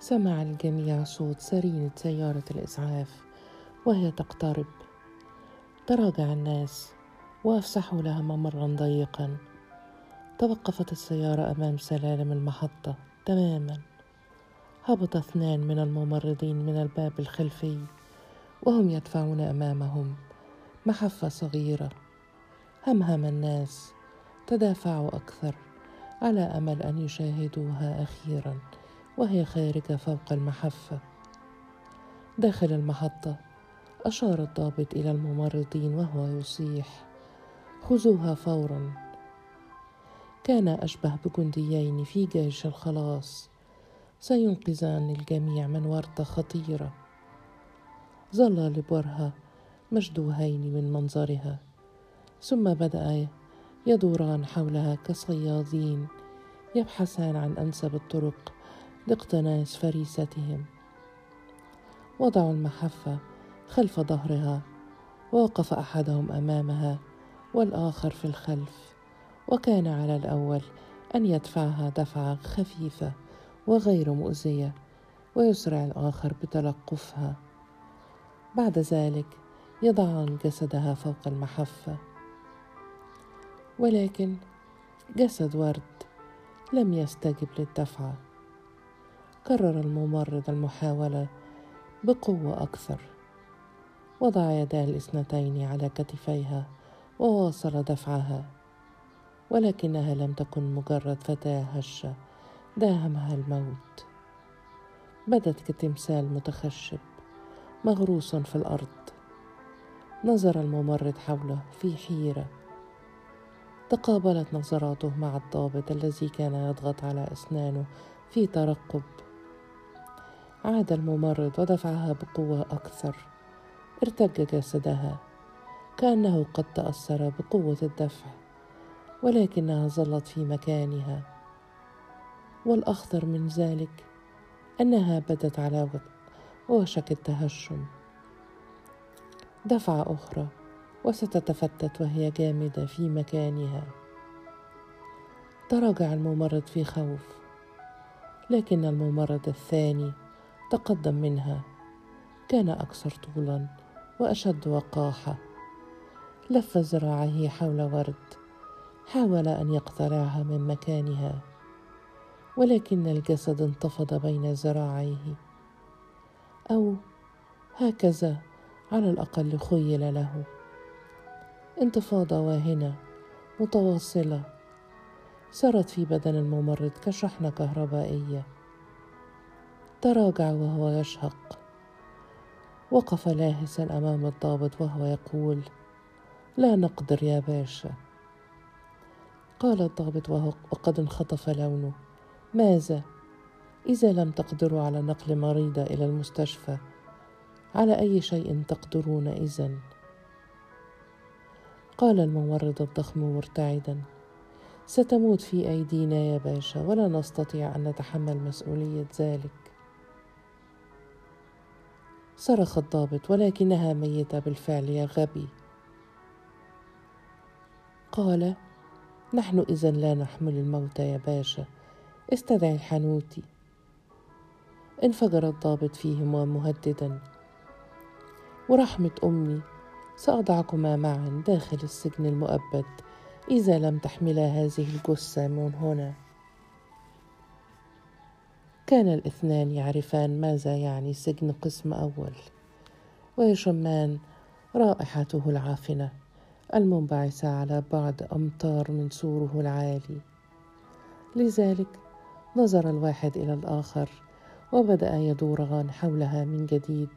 سمع الجميع صوت سرينة سيارة الإسعاف وهي تقترب. تراجع الناس وأفسحوا لها ممرا ضيقا. توقفت السيارة أمام سلالم المحطة تماما. هبط اثنان من الممرضين من الباب الخلفي وهم يدفعون أمامهم. محفة صغيرة. همهم الناس. تدافعوا أكثر على أمل أن يشاهدوها أخيرا. وهي خارجة فوق المحفة داخل المحطة أشار الضابط إلى الممرضين وهو يصيح. خذوها فورا. كان أشبه بجنديين في جيش الخلاص. سينقذان الجميع من ورطة خطيرة. ظل لبورها مشدوهين من منظرها. ثم بدأ يدوران حولها كصيادين يبحثان عن أنسب الطرق. لاقتناص فريستهم. وضعوا المحفة خلف ظهرها ووقف أحدهم أمامها والآخر في الخلف وكان على الأول أن يدفعها دفعة خفيفة وغير مؤذية ويسرع الآخر بتلقفها. بعد ذلك يضعان جسدها فوق المحفة ولكن جسد ورد لم يستجب للدفعة. كرر الممرض المحاولة بقوة أكثر. وضع يداه الاثنتين على كتفيها وواصل دفعها ولكنها لم تكن مجرد فتاة هشة داهمها الموت. بدت كتمثال متخشب مغروس في الأرض. نظر الممرض حوله في حيرة. تقابلت نظراته مع الضابط الذي كان يضغط على أسنانه في ترقب. عاد الممرض ودفعها بقوة أكثر. ارتج جسدها. كأنه قد تأثر بقوة الدفع ولكنها ظلت في مكانها. والأخطر من ذلك أنها بدت على وشك التهشم. دفعة أخرى وستتفتت وهي جامدة في مكانها. تراجع الممرض في خوف لكن الممرض الثاني تقدم منها. كان أكثر طولا وأشد وقاحة. لف ذراعيه حول ورد. حاول أن يقتلعها من مكانها. ولكن الجسد انتفض بين ذراعيه. أو هكذا على الأقل خيل له. انتفاضة واهنة متواصلة. سرت في بدن الممرض كشحنة كهربائية. تراجع وهو يشهق. وقف لاهسا أمام الضابط وهو يقول لا نقدر يا باشا. قال الضابط وقد انخطف لونه. ماذا؟ إذا لم تقدروا على نقل مريضة إلى المستشفى. على أي شيء تقدرون إذن؟ قال الممرض الضخم مرتعدا ستموت في أيدينا يا باشا ولا نستطيع أن نتحمل مسؤولية ذلك. صرخ الضابط ولكنها ميتة بالفعل يا غبي. قال نحن إذا لا نحمل الموت يا باشا. استدعي الحنوتي انفجر الضابط فيهما مهددا ورحمة أمي سأضعكما معا داخل السجن المؤبد. إذا لم تحملا هذه الجثة من هنا. كان الاثنان يعرفان ماذا يعني سجن قسم أول. ويشمان رائحته العافنة المنبعثة على بعد أمتار من سوره العالي. لذلك نظر الواحد إلى الآخر وبدأ يدوران حولها من جديد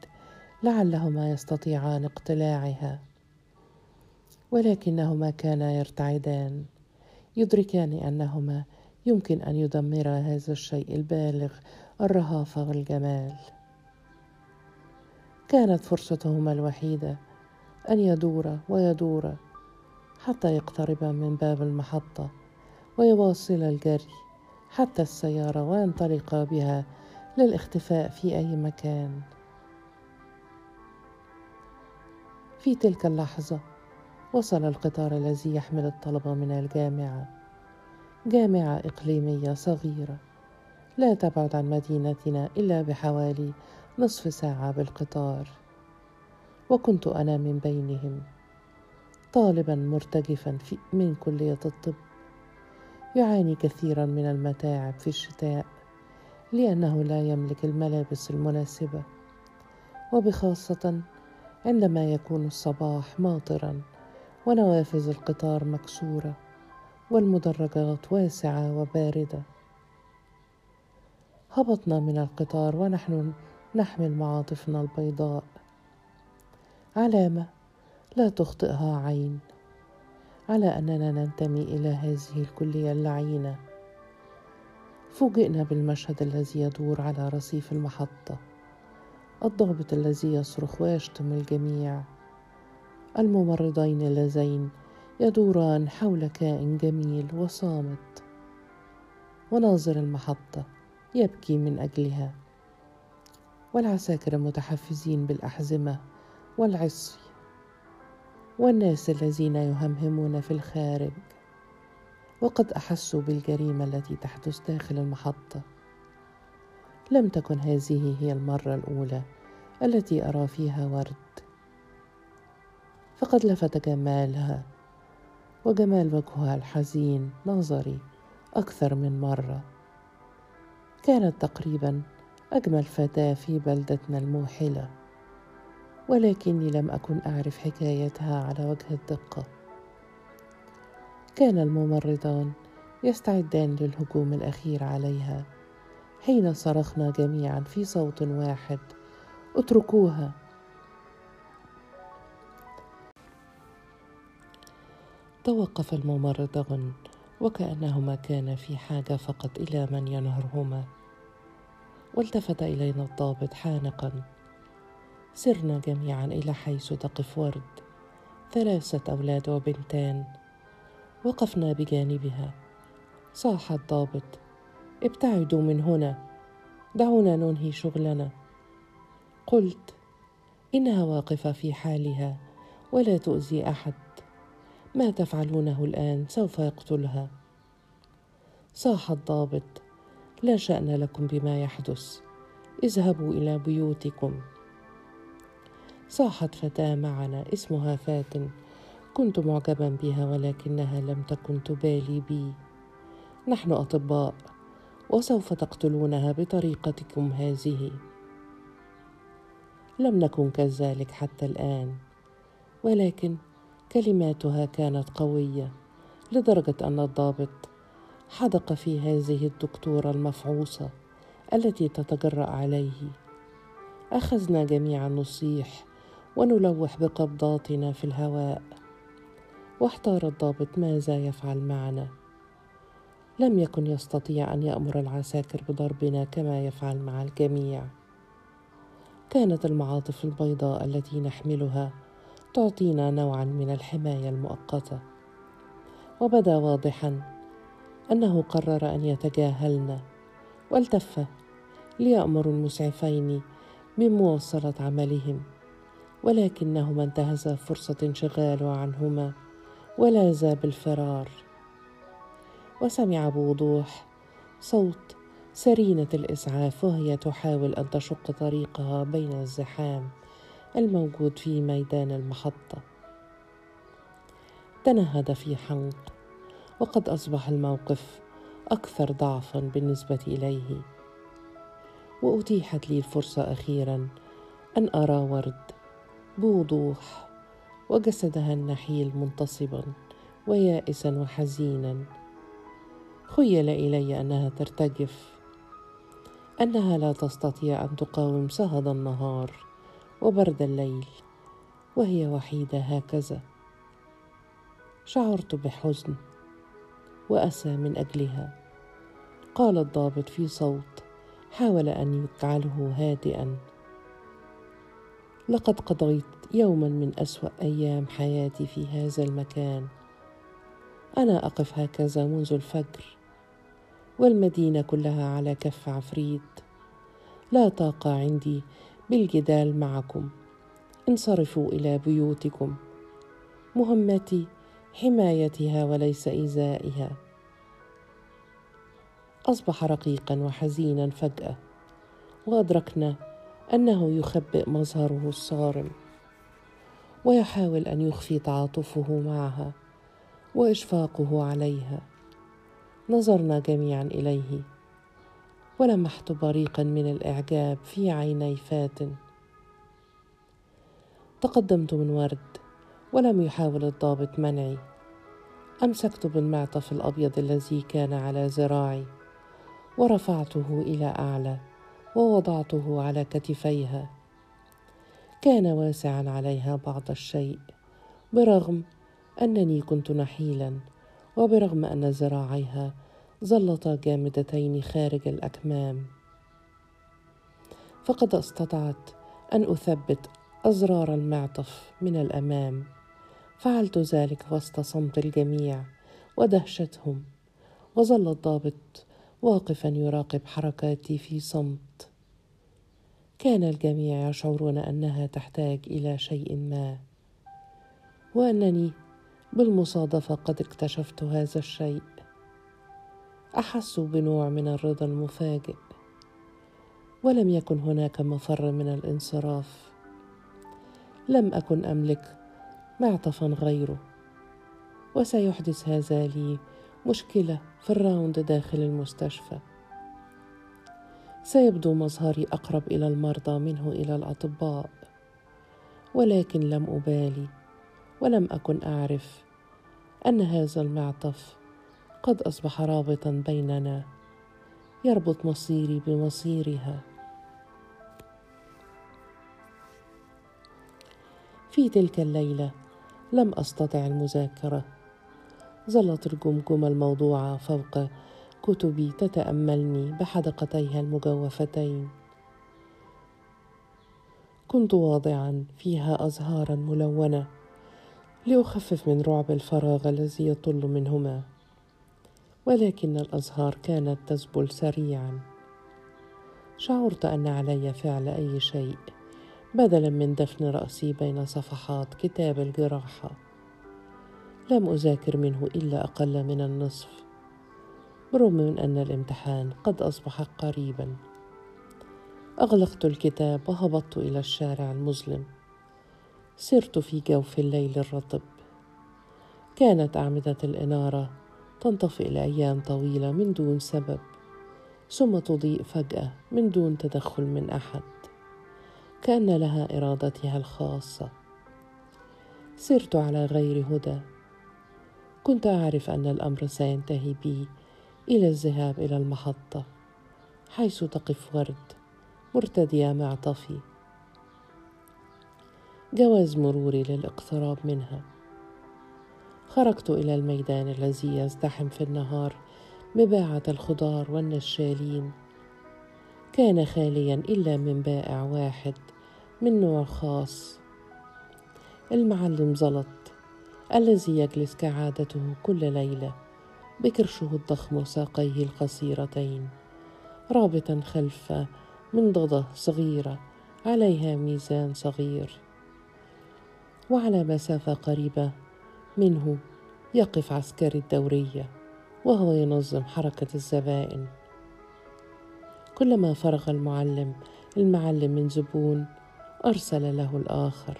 لعلهما يستطيعان اقتلاعها. ولكنهما كانا يرتعدان يدركان أنهما يمكن أن يدمر هذا الشيء البالغ الرهافة والجمال. كانت فرصتهما الوحيدة أن يدور ويدور حتى يقترب من باب المحطة ويواصل الجري حتى السيارة وينطلق بها للاختفاء في أي مكان. في تلك اللحظة وصل القطار الذي يحمل الطلبه من الجامعة. جامعة إقليمية صغيرة. لا تبعد عن مدينتنا إلا بحوالي نصف ساعة بالقطار. وكنت أنا من بينهم. طالبا مرتجفا في من كلية الطب. يعاني كثيرا من المتاعب في الشتاء لأنه لا يملك الملابس المناسبة. وبخاصة عندما يكون الصباح ماطرا ونوافذ القطار مكسورة. والمدرجات واسعة وباردة. هبطنا من القطار ونحن نحمل معاطفنا البيضاء. علامة لا تخطئها عين. على أننا ننتمي إلى هذه الكلية اللعينة. فوجئنا بالمشهد الذي يدور على رصيف المحطة. الضابط الذي يصرخ ويشتم الجميع. الممرضين اللذين يدوران حول كائن جميل وصامت. وناظر المحطة يبكي من أجلها. والعساكر المتحفزين بالأحزمة والعصي. والناس الذين يهمهمون في الخارج. وقد أحسوا بالجريمة التي تحدث داخل المحطة. لم تكن هذه هي المرة الأولى التي أرى فيها ورد. فقد لفت جمالها وجمال وجهها الحزين نظري أكثر من مرة. كانت تقريبا أجمل فتاة في بلدتنا الموحلة ولكني لم أكن أعرف حكايتها على وجه الدقة. كان الممرضان يستعدان للهجوم الأخير عليها حين صرخنا جميعا في صوت واحد اتركوها! توقف الممرضان وكأنهما كانا في حاجة فقط إلى من ينهرهما. والتفت إلينا الضابط حانقا. سرنا جميعا إلى حيث تقف ورد. ثلاثة أولاد وبنتان. وقفنا بجانبها. صاح الضابط. ابتعدوا من هنا. دعونا ننهي شغلنا. قلت إنها واقفة في حالها ولا تؤذي أحد. ما تفعلونه الآن؟ سوف يقتلها. صاح الضابط. لا شأن لكم بما يحدث. اذهبوا إلى بيوتكم. صاحت فتاة معنا اسمها فاتن. كنت معجبا بها ولكنها لم تكن تبالي بي. نحن أطباء وسوف تقتلونها بطريقتكم هذه. لم نكن كذلك حتى الآن. ولكن كلماتها كانت قوية لدرجة أن الضابط حدق في هذه الدكتورة المفعوصة التي تتجرأ عليه. أخذنا جميعا نصيح ونلوح بقبضاتنا في الهواء. واحتار الضابط ماذا يفعل معنا. لم يكن يستطيع أن يأمر العساكر بضربنا كما يفعل مع الجميع. كانت المعاطف البيضاء التي نحملها تعطينا نوعا من الحماية المؤقتة. وبدأ واضحا أنه قرر أن يتجاهلنا والتف ليأمر المسعفين بمواصله عملهم ولكنهما انتهزا فرصة انشغاله عنهما ولاذا بالفرار. وسمع بوضوح صوت سرينة الإسعاف وهي تحاول أن تشق طريقها بين الزحام. الموجود في ميدان المحطة. تنهد في حنق وقد أصبح الموقف أكثر ضعفا بالنسبة إليه. وأتيحت لي الفرصة أخيرا أن أرى ورد بوضوح وجسدها النحيل منتصبا ويائسا وحزينا. خيل إلي أنها ترتجف أنها لا تستطيع أن تقاوم سهد النهار. وبرد الليل وهي وحيدة هكذا. شعرت بحزن وأسى من أجلها. قال الضابط في صوت حاول أن يجعله هادئا. لقد قضيت يوما من أسوأ أيام حياتي في هذا المكان. أنا أقف هكذا منذ الفجر والمدينة كلها على كف عفريت. لا طاقة عندي بالجدال معكم. انصرفوا إلى بيوتكم. مهمتي حمايتها وليس إيذائها. أصبح رقيقا وحزينا فجأة. وأدركنا أنه يخبئ مظهره الصارم. ويحاول أن يخفي تعاطفه معها وإشفاقه عليها. نظرنا جميعا إليه. ولمحت بريقا من الإعجاب في عيني فاتن تقدمت من ورد ولم يحاول الضابط منعي. أمسكت بالمعطف الأبيض الذي كان على ذراعي. ورفعته إلى أعلى ووضعته على كتفيها. كان واسعا عليها بعض الشيء برغم أنني كنت نحيلا وبرغم أن ذراعيها ظلتا جامدتين خارج الأكمام. فقد استطعت أن أثبت أزرار المعطف من الأمام. فعلت ذلك وسط صمت الجميع ودهشتهم. وظل الضابط واقفا يراقب حركاتي في صمت. كان الجميع يشعرون أنها تحتاج إلى شيء ما. وأنني بالمصادفة قد اكتشفت هذا الشيء. احسوا بنوع من الرضا المفاجئ ولم يكن هناك مفر من الانصراف. لم أكن أملك معطفا غيره وسيحدث هذا لي مشكلة في الراوند داخل المستشفى. سيبدو مظهري أقرب إلى المرضى منه إلى الأطباء ولكن لم أبالي ولم أكن أعرف أن هذا المعطف قد أصبح رابطا بيننا. يربط مصيري بمصيرها. في تلك الليلة لم أستطع المذاكرة. ظلت الجمجمة الموضوعة فوق كتبي تتأملني بحدقتيها المجوفتين. كنت واضعا فيها ازهارا ملونة لأخفف من رعب الفراغ الذي يطل منهما. ولكن الأزهار كانت تذبل سريعا. شعرت أن علي فعل أي شيء بدلا من دفن رأسي بين صفحات كتاب الجراحة. لم أذاكر منه إلا أقل من النصف برغم من أن الامتحان قد أصبح قريبا. أغلقت الكتاب وهبطت إلى الشارع المظلم. سرت في جوف الليل الرطب. كانت أعمدة الإنارة تنطفئ لايام طويلة من دون سبب ثم تضيء فجأة من دون تدخل من أحد. كأن لها إرادتها الخاصة. سرت على غير هدى. كنت أعرف أن الأمر سينتهي بي إلى الذهاب إلى المحطة حيث تقف ورد مرتدية معطفي جواز مروري للإقتراب منها. خرجت إلى الميدان الذي يزدحم في النهار بباعه الخضار والنشالين. كان خاليا إلا من بائع واحد من نوع خاص. المعلم زلط الذي يجلس كعادته كل ليلة بكرشه الضخم وساقيه القصيرتين رابطا خلف منضده صغيرة عليها ميزان صغير. وعلى مسافة قريبة منه يقف عسكري الدورية وهو ينظم حركة الزبائن. كلما فرغ المعلم المعلم من زبون أرسل له الآخر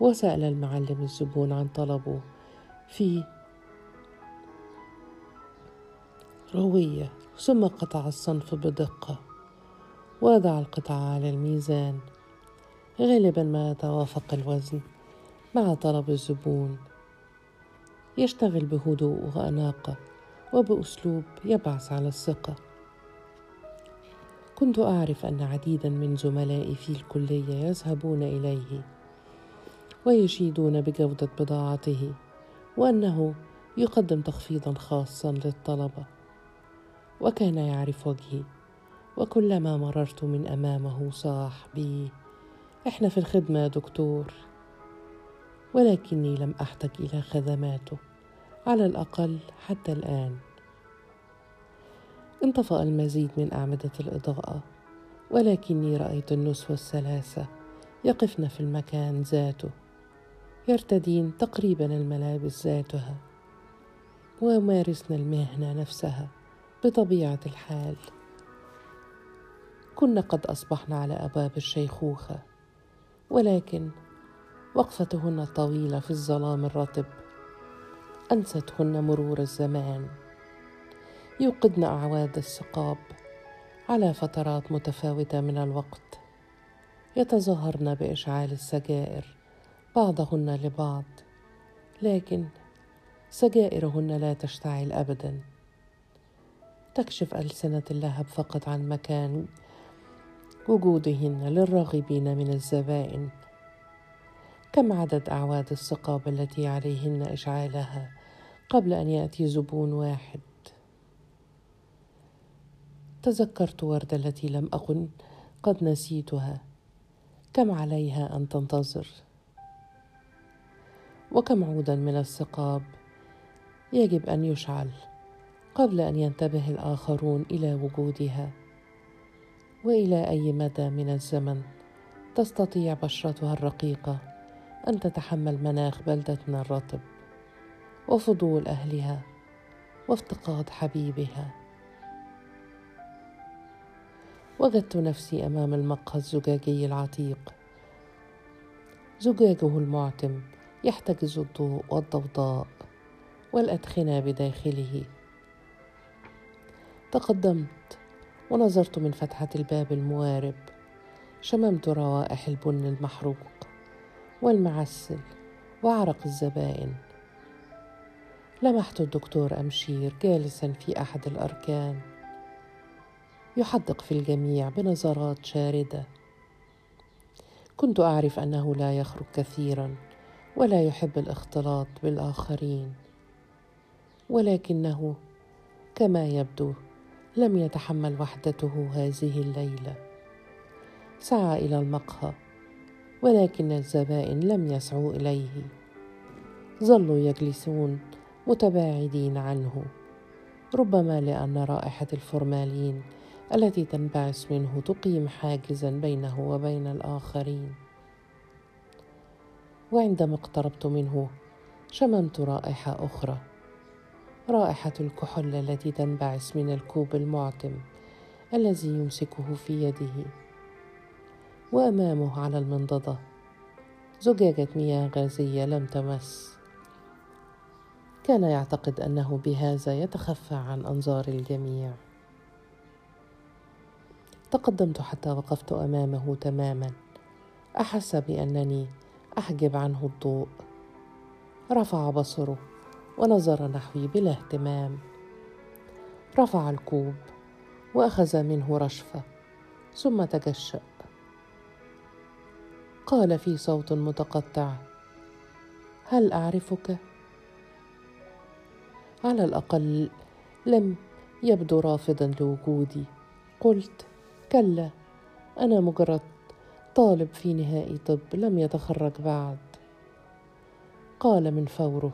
وسأل المعلم الزبون عن طلبه في روية ثم قطع الصنف بدقة وضع القطعة على الميزان. غالبا ما يتوافق الوزن مع طلب الزبون. يشتغل بهدوء وأناقة وبأسلوب يبعث على الثقة. كنت أعرف أن عديدا من زملائي في الكلية يذهبون إليه ويشيدون بجودة بضاعته وأنه يقدم تخفيضا خاصا للطلبة وكان يعرف وجهي وكلما مررت من أمامه صاح بي إحنا في الخدمة يا دكتور. ولكني لم احتج إلى خدماته على الأقل حتى الآن. انطفأ المزيد من أعمدة الإضاءة ولكني رأيت النسوة الثلاثة يقفن في المكان ذاته يرتدين تقريبا الملابس ذاتها ويمارسن المهنة نفسها بطبيعة الحال. كنا قد أصبحنا على أبواب الشيخوخة ولكن وقفتهن الطويلة في الظلام الرطب. أنستهن مرور الزمان. يوقدن أعواد السقاب على فترات متفاوتة من الوقت. يتظاهرن بإشعال السجائر. بعضهن لبعض. لكن سجائرهن لا تشتعل أبدا. تكشف ألسنة اللهب فقط عن مكان وجودهن للراغبين من الزبائن. كم عدد أعواد السقاب التي عليهن إشعالها قبل أن يأتي زبون واحد؟ تذكرت وردة التي لم أكن قد نسيتها. كم عليها أن تنتظر؟ وكم عودا من السقاب يجب أن يشعل قبل أن ينتبه الآخرون إلى وجودها؟ وإلى أي مدى من الزمن تستطيع بشرتها الرقيقة؟ أن تتحمل مناخ بلدتنا الرطب وفضول أهلها وافتقاد حبيبها. وجدت نفسي أمام المقهى الزجاجي العتيق. زجاجه المعتم يحتجز الضوء والضوضاء والأدخنة بداخله. تقدمت ونظرت من فتحة الباب الموارب. شممت روائح البن المحروق. والمعسل وعرق الزبائن. لمحت الدكتور أمشير جالسا في أحد الأركان. يحدق في الجميع بنظرات شاردة. كنت أعرف أنه لا يخرج كثيرا ولا يحب الاختلاط بالآخرين. ولكنه كما يبدو لم يتحمل وحدته هذه الليلة. سعى إلى المقهى ولكن الزبائن لم يسعوا إليه. ظلوا يجلسون متباعدين عنه. ربما لأن رائحة الفورمالين التي تنبعث منه تقيم حاجزا بينه وبين الآخرين. وعندما اقتربت منه شممت رائحة أخرى. رائحة الكحول التي تنبعث من الكوب المعتم الذي يمسكه في يده. وأمامه على المنضدة. زجاجة مياه غازية لم تمس. كان يعتقد أنه بهذا يتخفى عن أنظار الجميع. تقدمت حتى وقفت أمامه تماما. أحس بأنني أحجب عنه الضوء. رفع بصره ونظر نحوي بلا اهتمام. رفع الكوب وأخذ منه رشفة ثم تجشأ. قال في صوت متقطع. هل أعرفك؟ على الأقل لم يبدو رافضا لوجودي. قلت كلا أنا مجرد طالب في نهائي طب لم يتخرج بعد. قال من فوره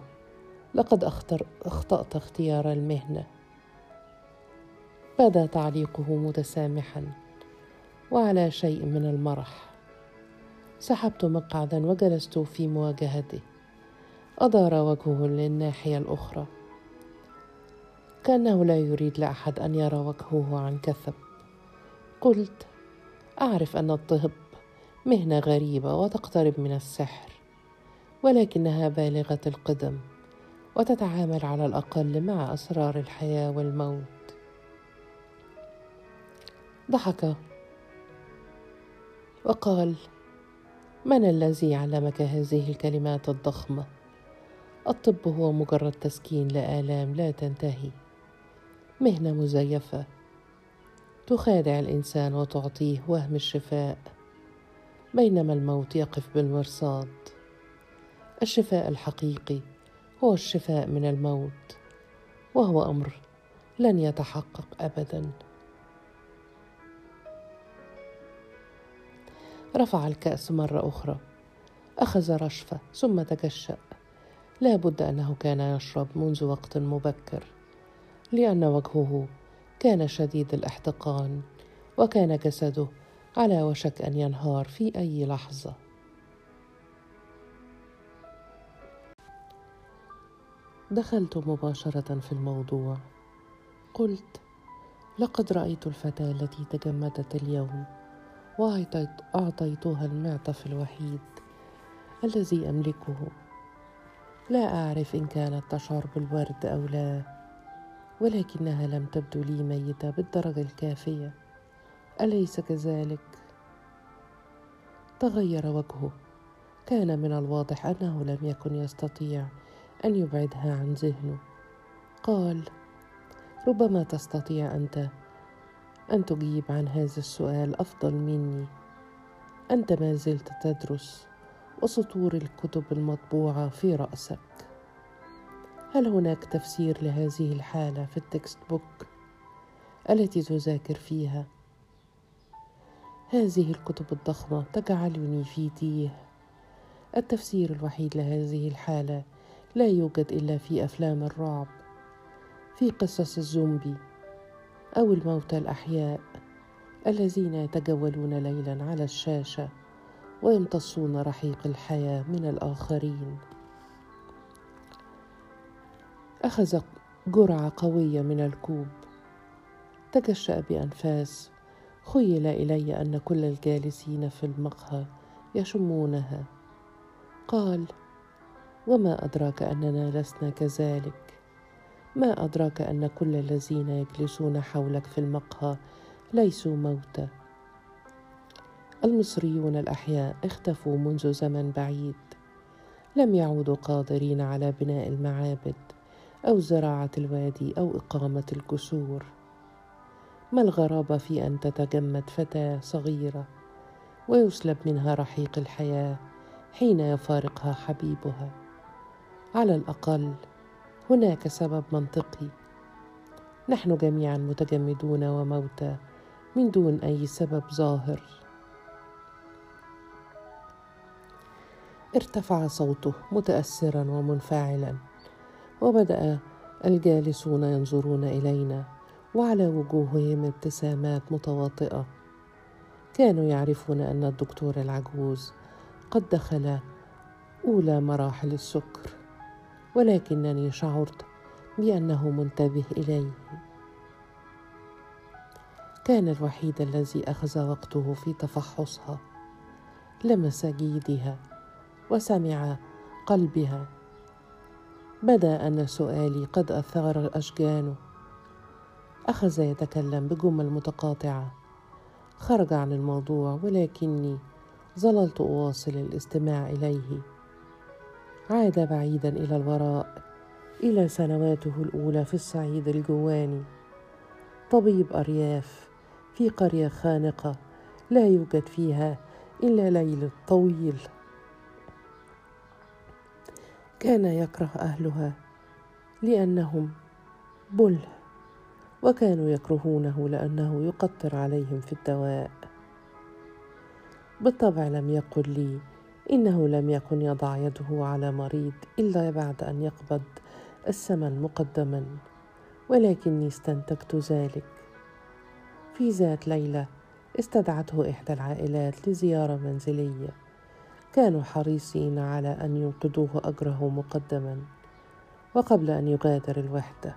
لقد أختر أخطأت اختيار المهنة. بدا تعليقه متسامحا وعلى شيء من المرح. سحبت مقعدا وجلست في مواجهته أدار وجهه للناحية الأخرى. كأنه لا يريد لأحد أن يرى وجهه عن كثب. قلت أعرف أن الطب مهنة غريبة وتقترب من السحر ولكنها بالغة القدم وتتعامل على الأقل مع أسرار الحياة والموت. ضحك. وقال من الذي علمك هذه الكلمات الضخمة؟ الطب هو مجرد تسكين لآلام لا تنتهي. مهنة مزيفة. تخادع الإنسان وتعطيه وهم الشفاء. بينما الموت يقف بالمرصاد. الشفاء الحقيقي هو الشفاء من الموت وهو أمر لن يتحقق ابدا. رفع الكأس مرة أخرى. أخذ رشفة ثم تجشأ. لا بد أنه كان يشرب منذ وقت مبكر لأن وجهه كان شديد الاحتقان وكان جسده على وشك أن ينهار في أي لحظة. دخلت مباشرة في الموضوع. قلت لقد رأيت الفتاة التي تجمدت اليوم. وأعطيتها المعطف الوحيد الذي أملكه. لا أعرف إن كانت تشعر بالورد أو لا ولكنها لم تبدو لي ميتة بالدرجة الكافية. أليس كذلك؟ تغير وجهه. كان من الواضح أنه لم يكن يستطيع أن يبعدها عن ذهنه. قال ربما تستطيع أنت أن تجيب عن هذا السؤال أفضل مني. أنت ما زلت تدرس وسطور الكتب المطبوعة في رأسك. هل هناك تفسير لهذه الحالة في التكست بوك التي تذاكر فيها؟ هذه الكتب الضخمة تجعلني في تيه. التفسير الوحيد لهذه الحالة لا يوجد إلا في أفلام الرعب في قصص الزومبي. أو الموتى الأحياء الذين يتجولون ليلا على الشاشة ويمتصون رحيق الحياة من الآخرين. أخذ جرعة قوية من الكوب. تجشأ بأنفاس. خيل إلي أن كل الجالسين في المقهى يشمونها. قال وما أدراك أننا لسنا كذلك. ما أدراك أن كل الذين يجلسون حولك في المقهى ليسوا موتى. المصريون الأحياء اختفوا منذ زمن بعيد. لم يعودوا قادرين على بناء المعابد أو زراعة الوادي أو إقامة الجسور. ما الغرابة في أن تتجمد فتاة صغيرة ويسلب منها رحيق الحياة حين يفارقها حبيبها؟ على الأقل هناك سبب منطقي. نحن جميعا متجمدون وموتى من دون أي سبب ظاهر. ارتفع صوته متأثرا ومنفعلا وبدأ الجالسون ينظرون إلينا وعلى وجوههم ابتسامات متواطئة. كانوا يعرفون أن الدكتور العجوز قد دخل أولى مراحل السكر. ولكنني شعرت بأنه منتبه إلي كان الوحيد الذي أخذ وقته في تفحصها لمس جيدها وسمع قلبها. بدا أن سؤالي قد أثار اشجانه أخذ يتكلم بجمل متقاطعة. خرج عن الموضوع ولكني ظللت أواصل الاستماع إليه. عاد بعيدا إلى الوراء إلى سنواته الأولى في الصعيد الجواني. طبيب أرياف في قرية خانقة لا يوجد فيها إلا ليل طويل. كان يكره أهلها لأنهم بله وكانوا يكرهونه لأنه يقطر عليهم في الدواء. بالطبع لم يقل لي إنه لم يكن يضع يده على مريض إلا بعد أن يقبض الثمن مقدما ولكني استنتجت ذلك. في ذات ليلة استدعته إحدى العائلات لزيارة منزلية. كانوا حريصين على أن ينقذوه أجره مقدما وقبل أن يغادر الوحدة.